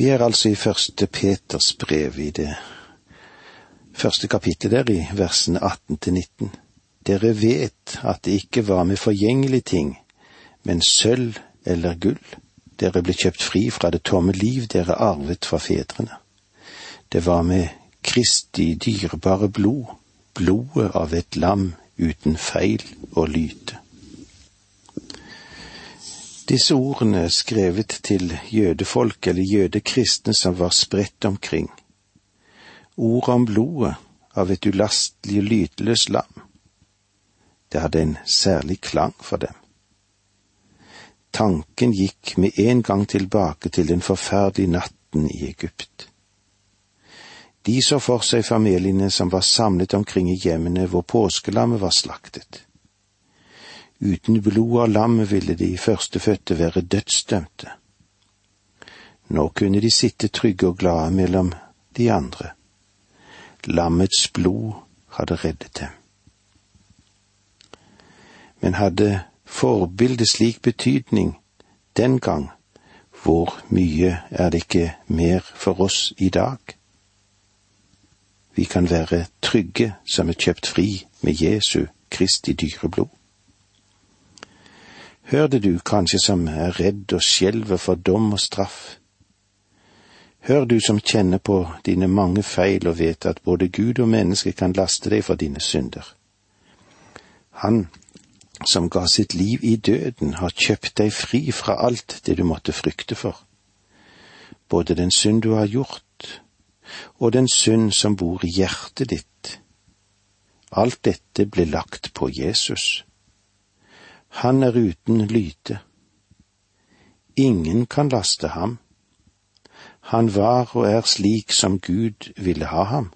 Vi er altså i første Peters brev i det første kapittelet der, i versene 18 til 19. Dere vet at det ikke var med forgjengelige ting, men sølv eller gull. Dere ble kjøpt fri fra det tomme liv dere arvet fra fedrene. Det var med Kristi dyrebare blod, blodet av et lam uten feil og lyte. Disse ordene skrevet til jødefolk eller jødekristne som var spredt omkring. Ordet om blodet av et ulastelig og lydløst lam. Det hadde en særlig klang for dem. Tanken gikk med en gang tilbake til den forferdelige natten i Egypt. De så for seg familiene som var samlet omkring i hjemmene hvor påskelammet var slaktet. Uten blod av lam ville de førstefødte være dødsdømte. Nå kunne de sitte trygge og glade mellom de andre. Lammets blod hadde reddet dem. Men hadde forbildet slik betydning den gang, hvor mye er det ikke mer for oss i dag? Vi kan være trygge som er kjøpt fri med Jesu Kristi dyre blod. Hør det du kanskje som er redd og skjelver for dom og straff. Hør du som kjenner på dine mange feil og vet at både Gud og menneske kan laste deg for dine synder. Han som ga sitt liv i døden, har kjøpt deg fri fra alt det du måtte frykte for. Både den synd du har gjort, og den synd som bor i hjertet ditt. Alt dette ble lagt på Jesus. Han er uten lyte. Ingen kan laste ham. Han var og er slik som Gud ville ha ham,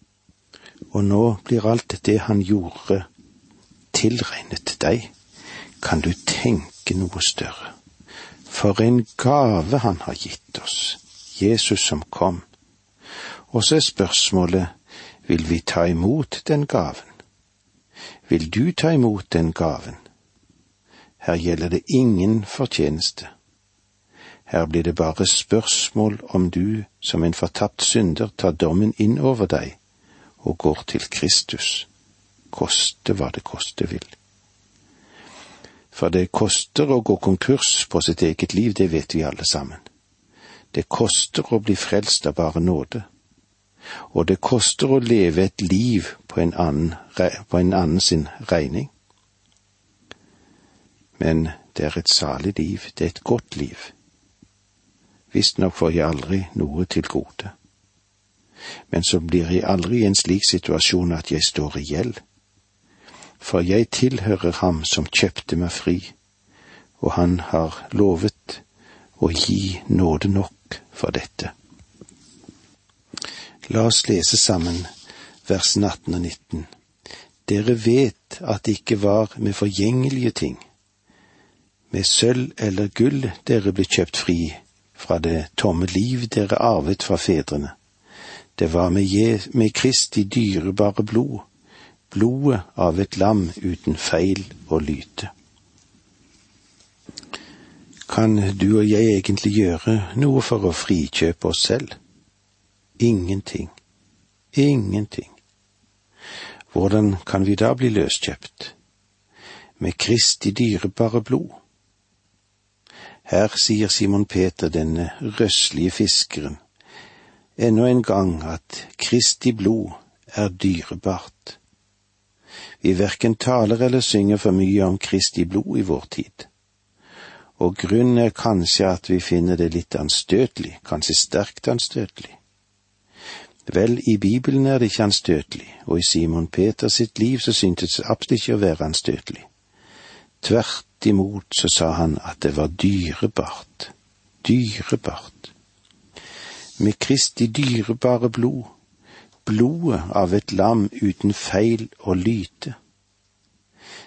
og nå blir alt det han gjorde, tilregnet deg. Kan du tenke noe større? For en gave han har gitt oss, Jesus som kom. Og så er spørsmålet, vil vi ta imot den gaven? Vil du ta imot den gaven? Her gjelder det ingen fortjeneste. Her blir det bare spørsmål om du som en fortapt synder tar dommen inn over deg og går til Kristus, koste hva det koste vil. For det koster å gå konkurs på sitt eget liv, det vet vi alle sammen. Det koster å bli frelst av bare nåde. Og det koster å leve et liv på en annen, på en annen sin regning men det er et salig liv, det er et godt liv. Visstnok får jeg aldri noe til gode. Men så blir jeg aldri i en slik situasjon at jeg står i gjeld. For jeg tilhører ham som kjøpte meg fri, og han har lovet å gi nåde nok for dette. La oss lese sammen versene 18 og 19. Dere vet at det ikke var med forgjengelige ting, med sølv eller gull dere ble kjøpt fri fra det tomme liv dere arvet fra fedrene. Det var med, Je med Kristi dyrebare blod, blodet av et lam uten feil og lyte. Kan du og jeg egentlig gjøre noe for å frikjøpe oss selv? Ingenting. Ingenting. Hvordan kan vi da bli løskjøpt? Med Kristi dyrebare blod. Her sier Simon Peter, denne røslige fiskeren, ennå en gang at Kristi blod er dyrebart. Vi verken taler eller synger for mye om Kristi blod i vår tid. Og grunnen er kanskje at vi finner det litt anstøtelig, kanskje sterkt anstøtelig. Vel, i Bibelen er det ikke anstøtelig, og i Simon Peters sitt liv så syntes det absolutt ikke å være anstøtelig. Tvert imot så sa han at det var dyrebart, dyrebart. Med Kristi dyrebare blod, blodet av et lam uten feil og lyte.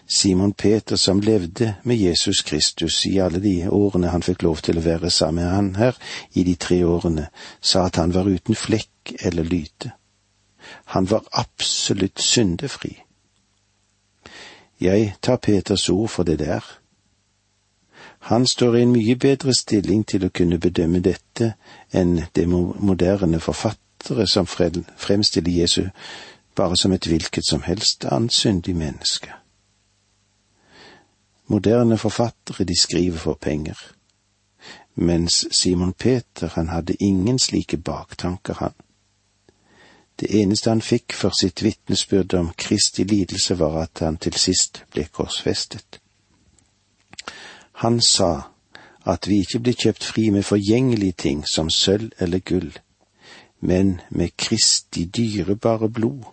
Simon Peter, som levde med Jesus Kristus i alle de årene han fikk lov til å være sammen med han her, i de tre årene, sa at han var uten flekk eller lyte. Han var absolutt syndefri. Jeg tar Peters ord for det der. Han står i en mye bedre stilling til å kunne bedømme dette enn det moderne forfattere som fremstiller Jesu bare som et hvilket som helst annet syndig menneske. Moderne forfattere, de skriver for penger, mens Simon Peter, han hadde ingen slike baktanker, han. Det eneste han fikk for sitt vitnesbyrd om Kristi lidelse, var at han til sist ble korsfestet. Han sa at vi ikke blir kjøpt fri med forgjengelige ting som sølv eller gull, men med Kristi dyrebare blod,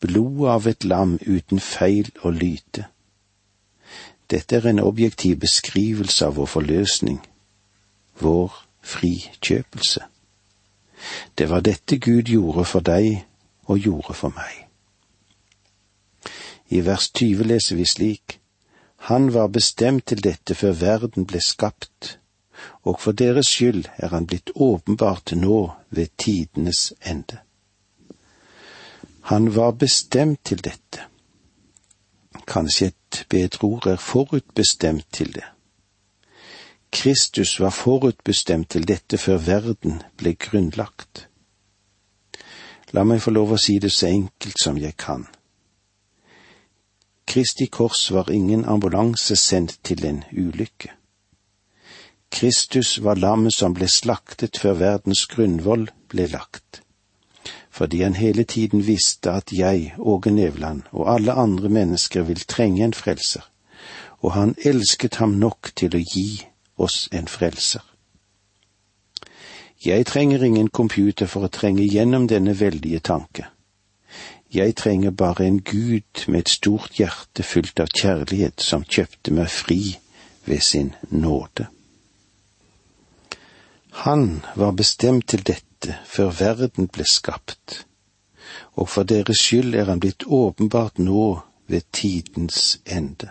blodet av et lam uten feil og lyte. Dette er en objektiv beskrivelse av vår forløsning, vår frikjøpelse. Det var dette Gud gjorde for deg og gjorde for meg. I vers 20 leser vi slik, Han var bestemt til dette før verden ble skapt, og for deres skyld er han blitt åpenbart nå ved tidenes ende. Han var bestemt til dette. Kanskje et bedre ord er forutbestemt til det. Kristus var forutbestemt til dette før verden ble grunnlagt. La meg få lov å si det så enkelt som jeg kan. Kristi kors var ingen ambulanse sendt til en ulykke. Kristus var lammet som ble slaktet før verdens grunnvoll ble lagt, fordi han hele tiden visste at jeg, Åge Nevland, og alle andre mennesker vil trenge en frelser, og han elsket ham nok til å gi oss en frelser. Jeg trenger ingen computer for å trenge gjennom denne veldige tanke. Jeg trenger bare en Gud med et stort hjerte fylt av kjærlighet som kjøpte meg fri ved sin nåde. Han var bestemt til dette før verden ble skapt, og for deres skyld er han blitt åpenbart nå ved tidens ende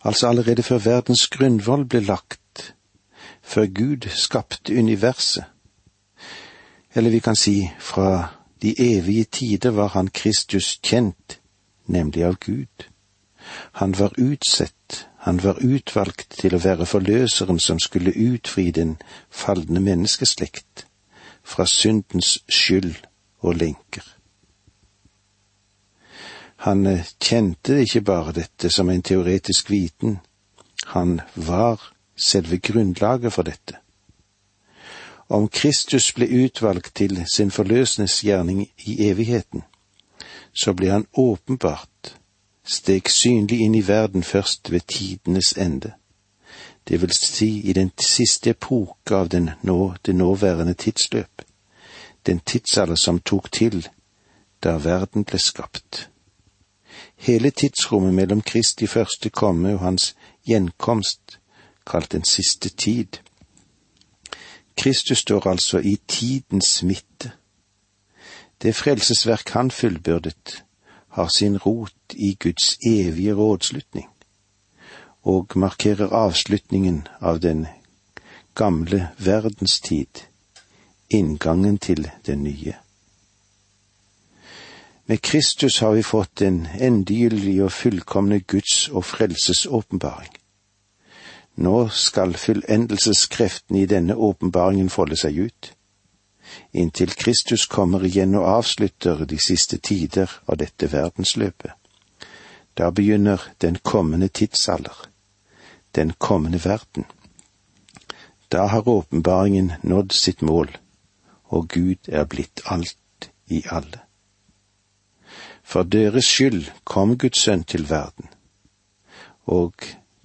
altså allerede før verdens grunnvoll ble lagt, før Gud skapte universet. Eller vi kan si fra de evige tider var han Kristus kjent, nemlig av Gud. Han var utsett, han var utvalgt til å være forløseren som skulle utfri den falne menneskeslekt fra syndens skyld og lenker. Han eh, kjente ikke bare dette som en teoretisk viten, han var selve grunnlaget for dette. Om Kristus ble utvalgt til sin forløsningsgjerning i evigheten, så ble han åpenbart, steg synlig inn i verden først ved tidenes ende, det vil si i den siste epoke av den nå, det nåværende tidsløp, den tidsalder som tok til da verden ble skapt hele tidsrommet mellom Kristi første komme og hans gjenkomst, kalt den siste tid. Kristus står altså i tidens midte. Det frelsesverk han fullbyrdet, har sin rot i Guds evige rådslutning, og markerer avslutningen av den gamle verdenstid, inngangen til den nye. Med Kristus har vi fått en endegyldig og fullkomne Guds og frelses åpenbaring. Nå skal fullendelseskreftene i denne åpenbaringen folde seg ut, inntil Kristus kommer igjen og avslutter de siste tider av dette verdensløpet. Da begynner den kommende tidsalder, den kommende verden. Da har åpenbaringen nådd sitt mål, og Gud er blitt alt i alle. For deres skyld kom Guds sønn til verden, og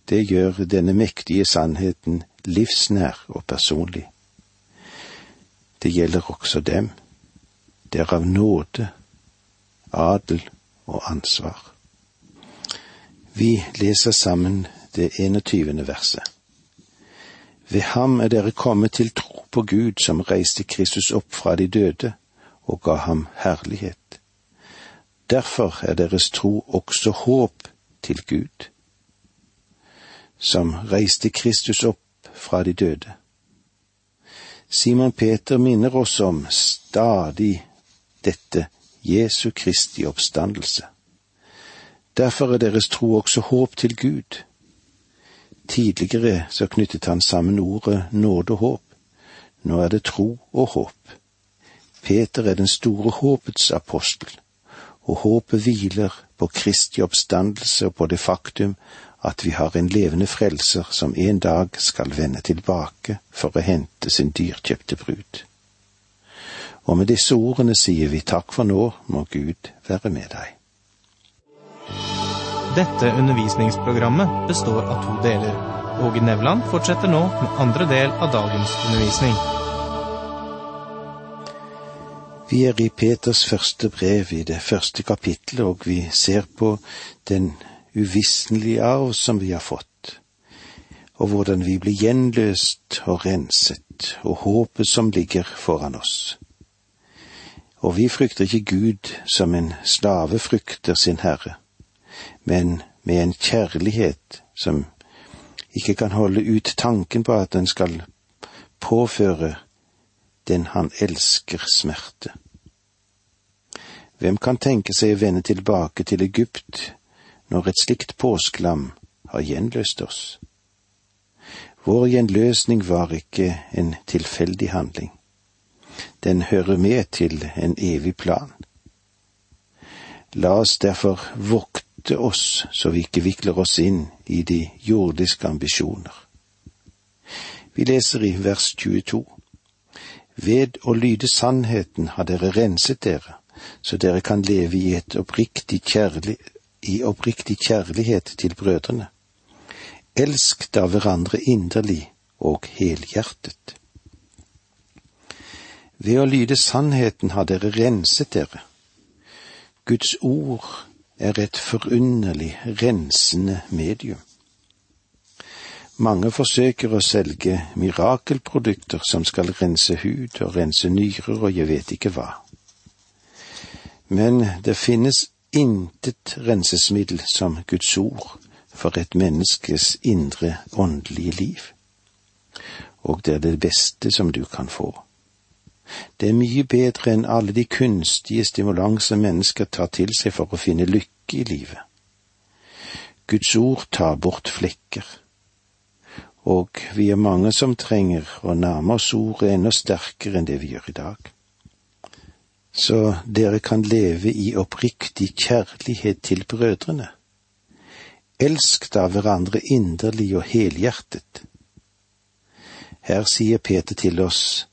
det gjør denne mektige sannheten livsnær og personlig. Det gjelder også dem. Det er av nåde, adel og ansvar. Vi leser sammen det 21. verset. Ved ham er dere kommet til tro på Gud som reiste Kristus opp fra de døde og ga ham herlighet. Derfor er deres tro også håp til Gud, som reiste Kristus opp fra de døde. Simon Peter minner oss om stadig dette Jesu Kristi oppstandelse. Derfor er deres tro også håp til Gud. Tidligere så knyttet han sammen ordet nåde og håp. Nå er det tro og håp. Peter er den store håpets apostel, og håpet hviler på Kristi oppstandelse og på det faktum at vi har en levende frelser som en dag skal vende tilbake for å hente sin dyrkjøpte brud. Og med disse ordene sier vi takk for nå, må Gud være med deg. Dette undervisningsprogrammet består av to deler. Åge Nevland fortsetter nå med andre del av dagens undervisning. Vi er i Peters første brev i det første kapittelet, og vi ser på den uvisnelige arv som vi har fått, og hvordan vi blir gjenløst og renset, og håpet som ligger foran oss. Og vi frykter ikke Gud som en slave frykter sin herre, men med en kjærlighet som ikke kan holde ut tanken på at den skal påføre den han elsker smerte. Hvem kan tenke seg å vende tilbake til Egypt når et slikt påskelam har gjenløst oss. Vår gjenløsning var ikke en tilfeldig handling. Den hører med til en evig plan. La oss derfor vokte oss så vi ikke vikler oss inn i de jordiske ambisjoner. Vi leser i vers 22. Ved å lyde sannheten har dere renset dere, så dere kan leve i et oppriktig kjærlig, i oppriktig kjærlighet til brødrene. Elsk da hverandre inderlig og helhjertet. Ved å lyde sannheten har dere renset dere. Guds ord er et forunderlig rensende medium. Mange forsøker å selge mirakelprodukter som skal rense hud og rense nyrer og jeg vet ikke hva. Men det finnes intet rensesmiddel som Guds ord for et menneskes indre åndelige liv. Og det er det beste som du kan få. Det er mye bedre enn alle de kunstige stimulanser mennesker tar til seg for å finne lykke i livet. Guds ord tar bort flekker. Og vi er mange som trenger å nærme oss ordet enda sterkere enn det vi gjør i dag så dere kan leve i oppriktig kjærlighet til brødrene. Elsk da hverandre inderlig og helhjertet. Her sier Peter til oss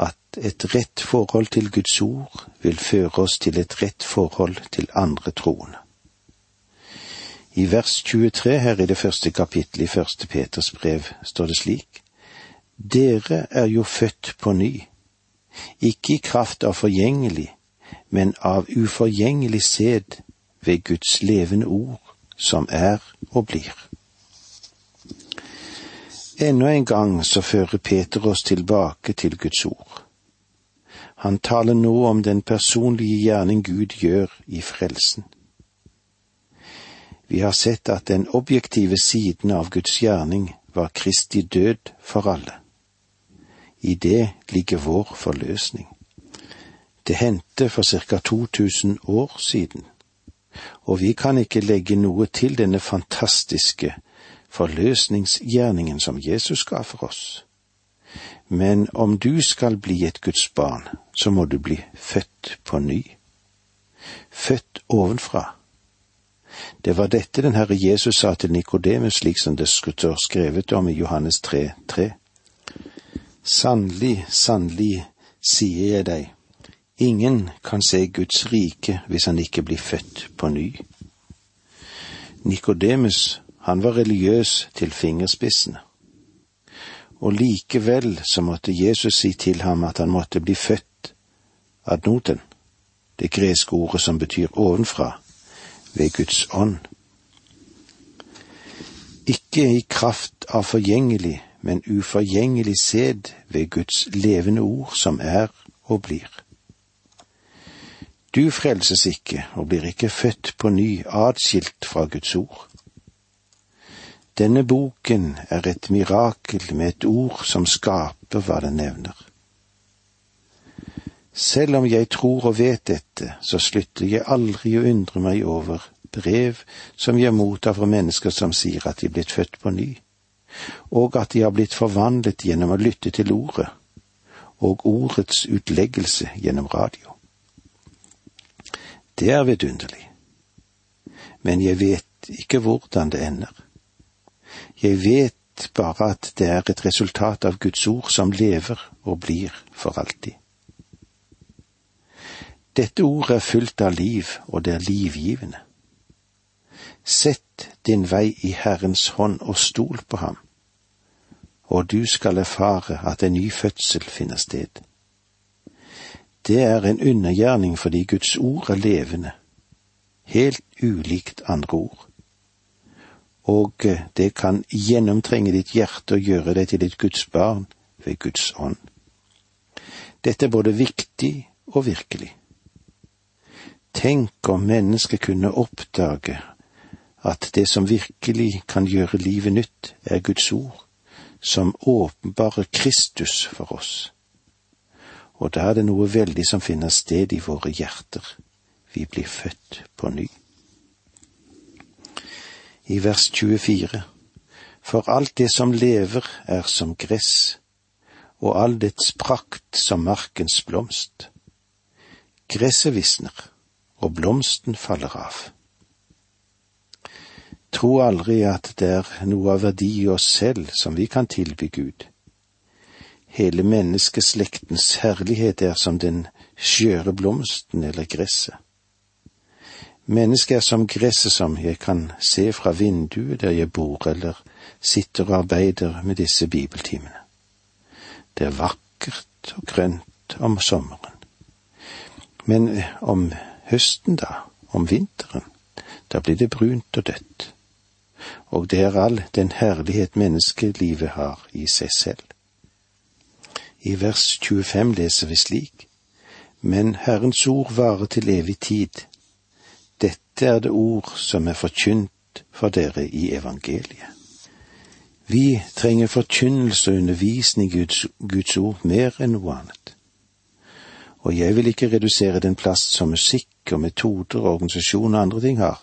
at et rett forhold til Guds ord vil føre oss til et rett forhold til andre troende. I vers 23 her i det første kapittelet i første Peters brev står det slik:" Dere er jo født på ny ikke i kraft av forgjengelig, men av uforgjengelig sæd ved Guds levende ord, som er og blir. Enda en gang så fører Peter oss tilbake til Guds ord. Han taler nå om den personlige gjerning Gud gjør i frelsen. Vi har sett at den objektive siden av Guds gjerning var Kristi død for alle. I det ligger vår forløsning. Det hendte for ca 2000 år siden, og vi kan ikke legge noe til denne fantastiske forløsningsgjerningen som Jesus ga for oss. Men om du skal bli et Guds barn, så må du bli født på ny. Født ovenfra. Det var dette den Herre Jesus sa til Nikodemus, slik som det står skrevet om i Johannes 3, 3. Sannelig, sannelig, sier jeg deg, ingen kan se Guds rike hvis han ikke blir født på ny. Nikodemus, han var religiøs til fingerspissene. Og likevel så måtte Jesus si til ham at han måtte bli født ad noten, det greske ordet som betyr ovenfra, ved Guds ånd. Ikke i kraft av forgjengelig, men uforgjengelig sæd ved Guds levende ord som er og blir. Du frelses ikke og blir ikke født på ny atskilt fra Guds ord. Denne boken er et mirakel med et ord som skaper hva den nevner. Selv om jeg tror og vet dette, så slutter jeg aldri å undre meg over brev som jeg mottar fra mennesker som sier at de er blitt født på ny, og at de har blitt forvandlet gjennom å lytte til ordet og ordets utleggelse gjennom radio. Det er vidunderlig, men jeg vet ikke hvordan det ender. Jeg vet bare at det er et resultat av Guds ord som lever og blir for alltid. Dette ordet er fullt av liv, og det er livgivende. Sett din vei i Herrens hånd og stol på ham, og du skal erfare at en ny fødsel finner sted. Det er en undergjerning fordi Guds ord er levende, helt ulikt andre ord. Og eh, det kan gjennomtrenge ditt hjerte og gjøre deg til et Guds barn ved Guds ånd. Dette er både viktig og virkelig. Tenk om mennesket kunne oppdage at det som virkelig kan gjøre livet nytt, er Guds ord som åpenbarer Kristus for oss. Og da er det noe veldig som finner sted i våre hjerter. Vi blir født på ny. I vers 24 For alt det som lever er som gress, og all dets prakt som markens blomst. Gresset visner, og blomsten faller av. Tro aldri at det er noe av verdi i oss selv som vi kan tilby Gud. Hele menneskeslektens herlighet er som den skjøre blomsten eller gresset. Mennesket er som gresset som jeg kan se fra vinduet der jeg bor eller sitter og arbeider med disse bibeltimene. Det er vakkert og grønt om sommeren. Men om høsten, da, om vinteren, da blir det brunt og dødt og det er all den herlighet menneskelivet har i seg selv. I vers 25 leser vi slik, Men Herrens ord varer til evig tid. Dette er det ord som er forkynt for dere i evangeliet. Vi trenger forkynnelse og undervisning i Guds, Guds ord mer enn noe annet. Og jeg vil ikke redusere den plass som musikk og metoder og organisasjon og andre ting har,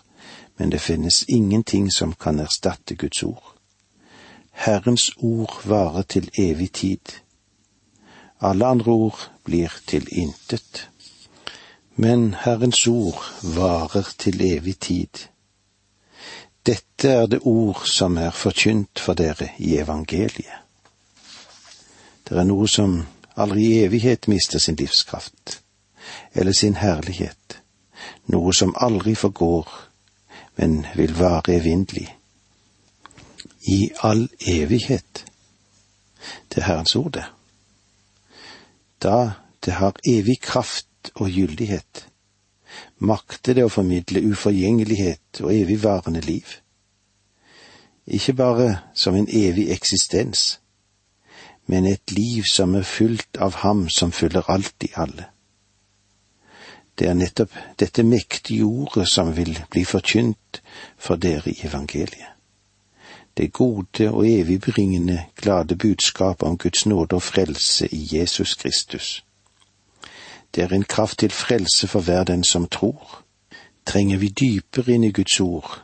men det finnes ingenting som kan erstatte Guds ord. Herrens ord varer til evig tid. Alle andre ord blir til intet. Men Herrens ord varer til evig tid. Dette er det ord som er forkynt for dere i evangeliet. Det er noe som aldri i evighet mister sin livskraft, eller sin herlighet, noe som aldri forgår, men vil vare evinnelig. I all evighet. Det er Herrens ord, det. Da det har evig kraft og gyldighet, makter det å formidle uforgjengelighet og evigvarende liv. Ikke bare som en evig eksistens, men et liv som er fylt av Ham som fyller alt i alle. Det er nettopp dette mektige ordet som vil bli forkynt for dere i evangeliet. Det gode og evigbringende glade budskap om Guds nåde og frelse i Jesus Kristus. Det er en kraft til frelse for hver den som tror. Trenger vi dypere inn i Guds ord,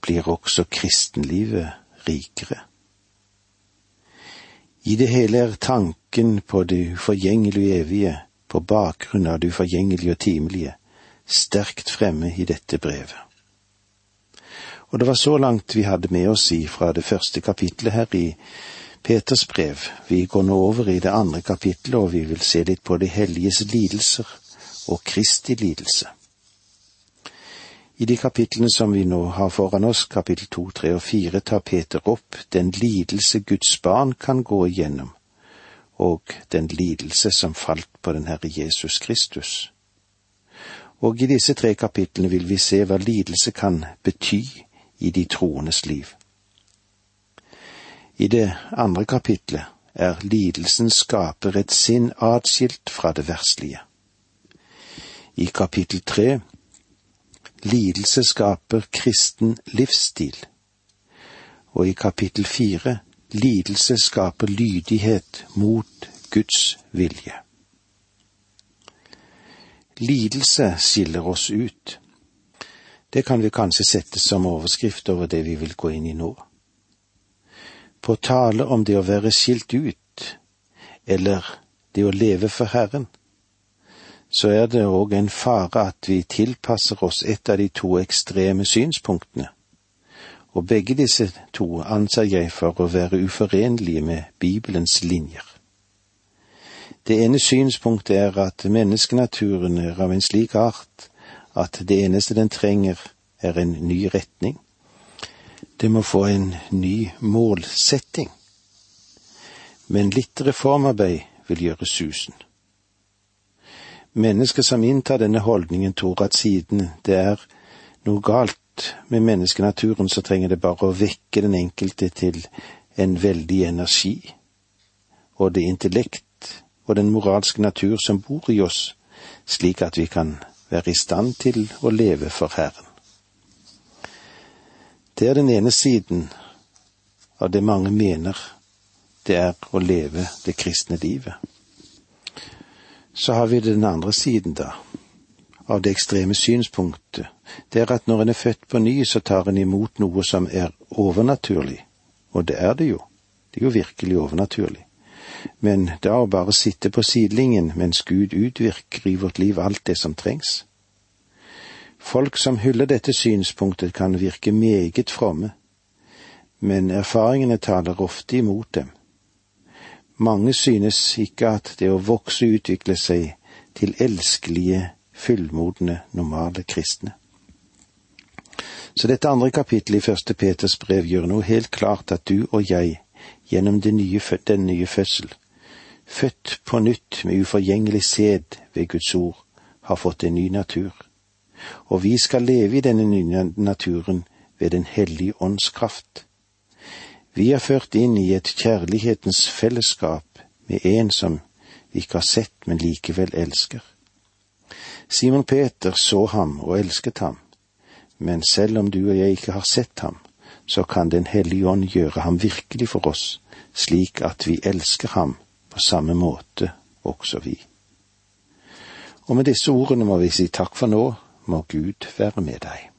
blir også kristenlivet rikere. I det hele er tanken på det uforgjengelige evige på bakgrunn av det uforgjengelige og timelige, sterkt fremme i dette brevet. Og det var så langt vi hadde med oss i fra det første kapitlet her i Peters brev. Vi går nå over i det andre kapitlet, og vi vil se litt på de helliges lidelser og Kristi lidelse. I de kapitlene som vi nå har foran oss, kapittel to, tre og fire, tar Peter opp den lidelse Guds barn kan gå igjennom og den lidelse som falt på den Herre Jesus Kristus. Og i disse tre kapitlene vil vi se hva lidelse kan bety i de troendes liv. I det andre kapitlet er lidelsen skaper et sinn atskilt fra det verslige. I kapittel tre lidelse skaper kristen livsstil, og i kapittel fire lidelse skaper lydighet mot Guds vilje. Lidelse skiller oss ut. Det kan vi kanskje sette som overskrift over det vi vil gå inn i nå. På tale om det å være skilt ut, eller det å leve for Herren, så er det òg en fare at vi tilpasser oss et av de to ekstreme synspunktene, og begge disse to anser jeg for å være uforenlige med Bibelens linjer. Det ene synspunktet er at menneskenaturen er av en slik art at det eneste den trenger, er en ny retning. Det må få en ny målsetting. Men litt reformarbeid vil gjøre susen. Mennesker som inntar denne holdningen, tror at siden det er noe galt med menneskenaturen, så trenger det bare å vekke den enkelte til en veldig energi, og det intellekt og den moralske natur som bor i oss, slik at vi kan være i stand til å leve for Herren. Det er den ene siden av det mange mener det er å leve det kristne livet. Så har vi den andre siden, da, av det ekstreme synspunktet. Det er at når en er født på ny, så tar en imot noe som er overnaturlig. Og det er det jo. Det er jo virkelig overnaturlig. Men da å bare sitte på sidelinjen mens Gud utvirker i vårt liv alt det som trengs. Folk som hyller dette synspunktet, kan virke meget fromme, men erfaringene taler ofte imot dem. Mange synes ikke at det å vokse og utvikle seg til elskelige, fullmodne, normale kristne. Så dette andre kapittelet i første Peters brev gjør noe helt klart at du og jeg, gjennom nye, den nye fødsel, født på nytt med uforgjengelig sæd ved Guds ord, har fått en ny natur. Og vi skal leve i denne nye naturen ved Den hellige ånds kraft. Vi er ført inn i et kjærlighetens fellesskap med en som vi ikke har sett, men likevel elsker. Simon Peter så ham og elsket ham, men selv om du og jeg ikke har sett ham, så kan Den hellige ånd gjøre ham virkelig for oss, slik at vi elsker ham på samme måte, også vi. Og med disse ordene må vi si takk for nå, må Gud være med deg.